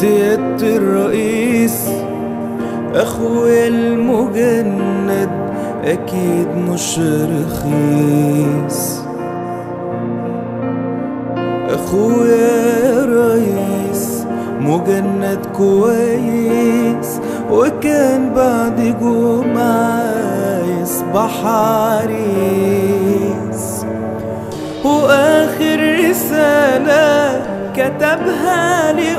سيادة الرئيس اخويا المجند أكيد مش رخيص. اخويا رئيس مجند كويس وكان بعد جمعة يصبح عريس وآخر رسالة كتبها لأمه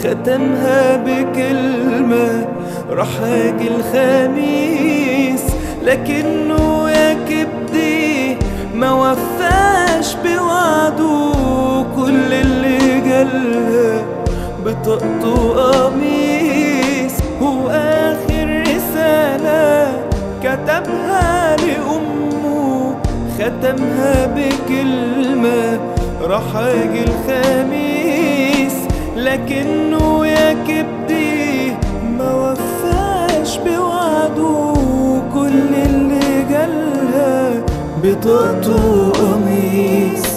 ختمها بكلمة راح أجي الخميس. لكنه يا كبدي ما وفاش بوعده. كل اللي جالها بطاقته قميص واخر رسالة كتبها لأمه. ختمها بكلمة راح أجي الخميس. لكنه يا كبدي ما وفاش بوعده كل اللي جالها بطاقته قميص.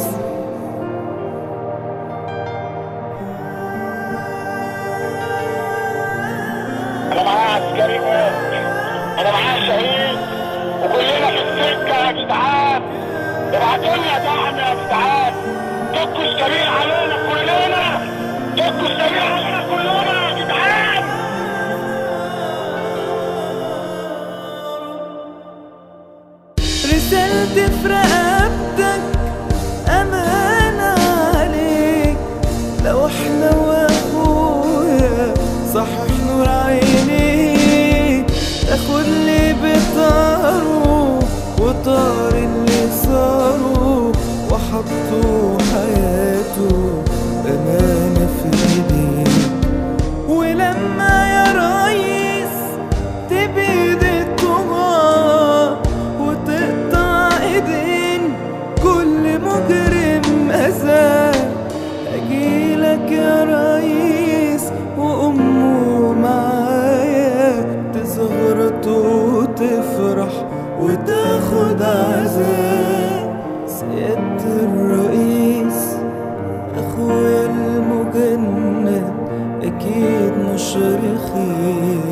أنا عسكري أنا شهيد وكلنا في السكة يا ابعتوا لنا دعم يا جدعان. دكوا السرير علينا كلنا. في رقبتك أمانة عليك. لو إحنا وأخويا صحح نور عينيك وتاخد عذاب سيادة الرئيس. أخويا المجند أكيد مش رخيص.